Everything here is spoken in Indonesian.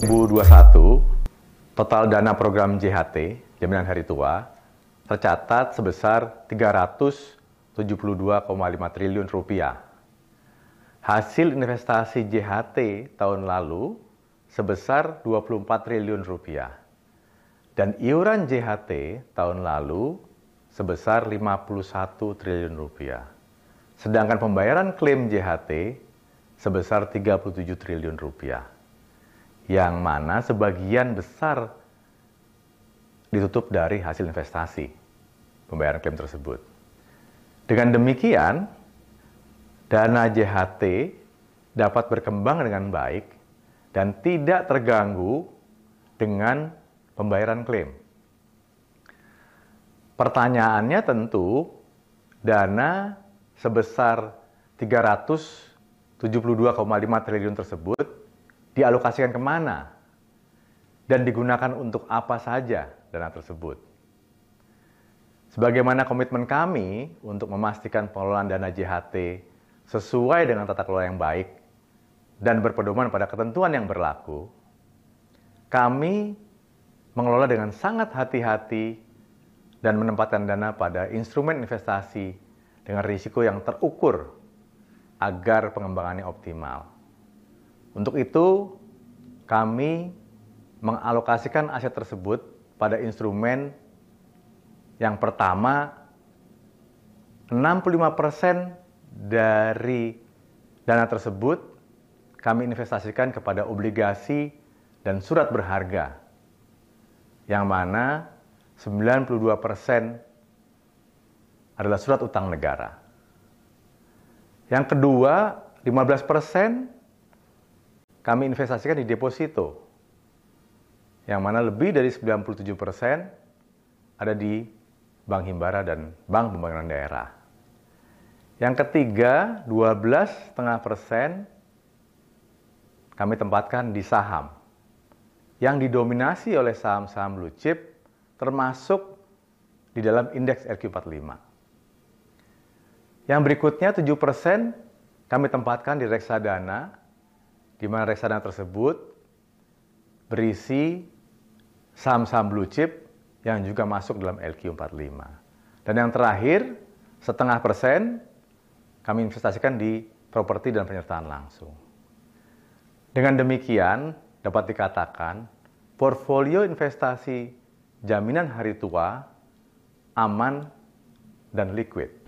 2021, total dana program JHT, Jaminan Hari Tua, tercatat sebesar 372,5 triliun rupiah. Hasil investasi JHT tahun lalu sebesar 24 triliun rupiah. Dan iuran JHT tahun lalu sebesar 51 triliun rupiah. Sedangkan pembayaran klaim JHT sebesar 37 triliun rupiah. Yang mana sebagian besar ditutup dari hasil investasi pembayaran klaim tersebut. Dengan demikian, dana JHT dapat berkembang dengan baik dan tidak terganggu dengan pembayaran klaim. Pertanyaannya tentu dana sebesar 372,5 triliun tersebut dialokasikan ke mana dan digunakan untuk apa saja dana tersebut. Sebagaimana komitmen kami untuk memastikan pengelolaan dana JHT sesuai dengan tata kelola yang baik dan berpedoman pada ketentuan yang berlaku, kami mengelola dengan sangat hati-hati dan menempatkan dana pada instrumen investasi dengan risiko yang terukur agar pengembangannya optimal. Untuk itu, kami mengalokasikan aset tersebut pada instrumen yang pertama 65% dari dana tersebut kami investasikan kepada obligasi dan surat berharga yang mana 92% adalah surat utang negara. Yang kedua, 15% kami investasikan di deposito, yang mana lebih dari 97% ada di Bank Himbara dan Bank Pembangunan Daerah. Yang ketiga, 12,5% kami tempatkan di saham, yang didominasi oleh saham-saham blue chip termasuk di dalam indeks RQ45. Yang berikutnya 7% kami tempatkan di reksadana, di mana reksadana tersebut berisi saham-saham blue chip yang juga masuk dalam LQ45. Dan yang terakhir, setengah persen kami investasikan di properti dan penyertaan langsung. Dengan demikian, dapat dikatakan portfolio investasi jaminan hari tua aman dan liquid.